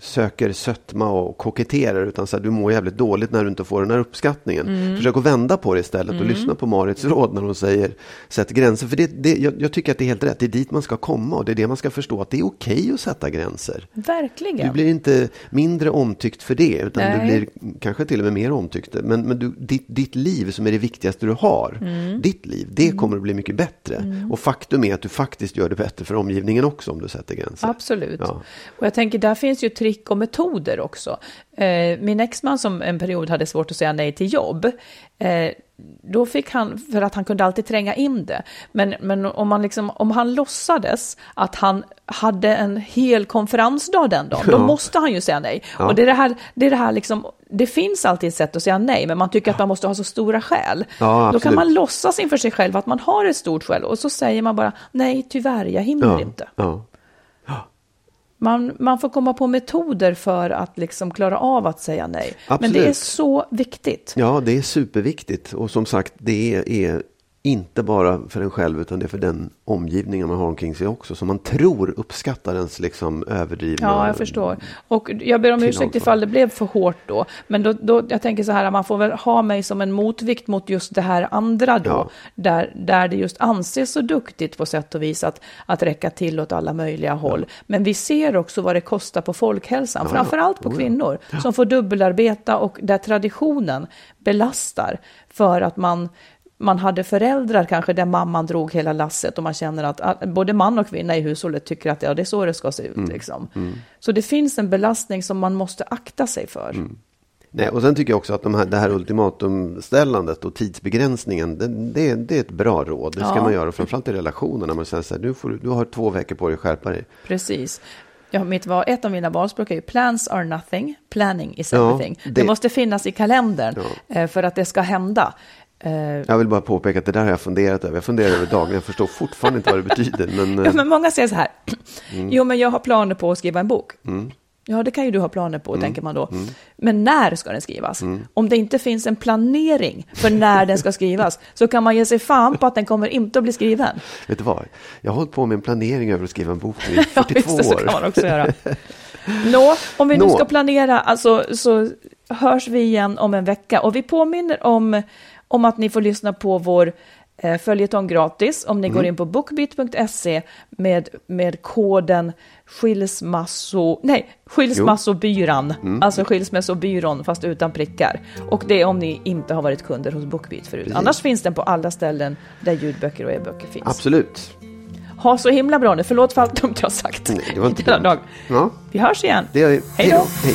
söker sötma och koketterar, utan så här, du mår jävligt dåligt när du inte får den här uppskattningen. Mm. Försök att vända på det istället och lyssna på Marits råd när hon säger sätt gränser. För det, det, jag, jag tycker att det är helt rätt, det är dit man ska komma och det är det man ska förstå, att det är okej att sätta gränser. Verkligen. Du blir inte mindre omtyckt för det, utan du Nej. blir kanske till och med mer omtyckt. Men, men du, ditt, ditt liv som är det viktigaste du har, Mm. ditt liv, det kommer att bli mycket bättre. Och faktum är att du faktiskt gör det bättre för omgivningen också om du sätter gränser. Absolut. Ja. Och jag tänker, där finns ju trick och metoder också. Eh, min exman som en period hade svårt att säga nej till jobb, eh, då fick han, för att han kunde alltid tränga in det, men, men om, man liksom, om han låtsades att han hade en hel konferensdag den dagen, då Ja. måste han ju säga nej. Ja. Och det är det här, det är det här liksom, det finns alltid ett sätt att säga nej, men man tycker att man måste ha så stora skäl. Ja, då kan man låtsas inför sig själv att man har ett stort skäl, och så säger man bara nej, tyvärr, jag hinner Ja, inte. ja. Man, man får komma på metoder för att liksom klara av att säga nej. Men det är Absolut. så viktigt. ja, det är superviktigt. Och som sagt, det är inte bara för en själv utan det är för den omgivningen man har omkring sig också. Som man tror uppskattar ens liksom överdrivna... Ja, jag förstår. Och jag ber om ursäkt ifall det blev för hårt då. Men då, då, jag tänker så här, man får väl ha mig som en motvikt mot just det här andra då. Ja. Där, där det just anses så duktigt på sätt och vis att, att räcka till åt alla möjliga håll. Men vi ser också vad det kostar på folkhälsan, Ja, ja. framförallt på Oh, ja. kvinnor som får dubbelarbeta och där traditionen belastar för att man man hade föräldrar kanske där mamman drog hela lasset och man känner att, både man och kvinna i hushållet tycker att ja, det är så det ska se ut. Mm. Liksom. Så det finns en belastning som man måste akta sig för. Mm. Nej, och sen tycker jag också att de här, det här ultimatumställandet och tidsbegränsningen, det, det, det är ett bra råd. Det ska Ja. man göra, framförallt i relationerna. Man säger så här, du, får, du har två veckor på dig att skärpa dig. Precis. Ja, mitt ett av mina valspråk är ju plans are nothing, planning is Ja, everything. det... det- måste finnas i kalendern Ja. eh, för att det ska hända. Eh, Jag vill bara påpeka att det där har jag funderat över. Jag funderar över dagen. Jag förstår fortfarande inte vad det betyder. [LAUGHS] Men, Ja, eh, men många säger så här, Mm. jo men jag har planer på att skriva en bok. Ja, det kan ju du ha planer på, Mm. tänker man då. Men när ska den skrivas? Om det inte finns en planering för när den ska skrivas, [LAUGHS] så kan man ge sig fan på att den kommer inte att bli skriven. vet du vad? Jag har hållit på med en planering över att skriva en bok i [LAUGHS] Ja, 42 visst, det så år. kan man också göra. Nå, om vi nu Nå. ska planera, alltså, så hörs vi igen om en vecka. Och vi påminner om, om att ni får lyssna på vår eh, följetong gratis om ni Mm. går in på bookbeat.se med, med koden skilsmasso, nej, skilsmassobyran, Mm. alltså skilsmässobyrån fast utan prickar. Och det är om ni inte har varit kunder hos Bookbeat förut. Precis. Annars finns den på alla ställen där ljudböcker och e-böcker finns. Absolut. Ha så himla bra nu, förlåt för allt dumt jag har sagt. Nej, det var inte dumt. Ja, Vi hörs igen. det gör vi. Hej då. Hej.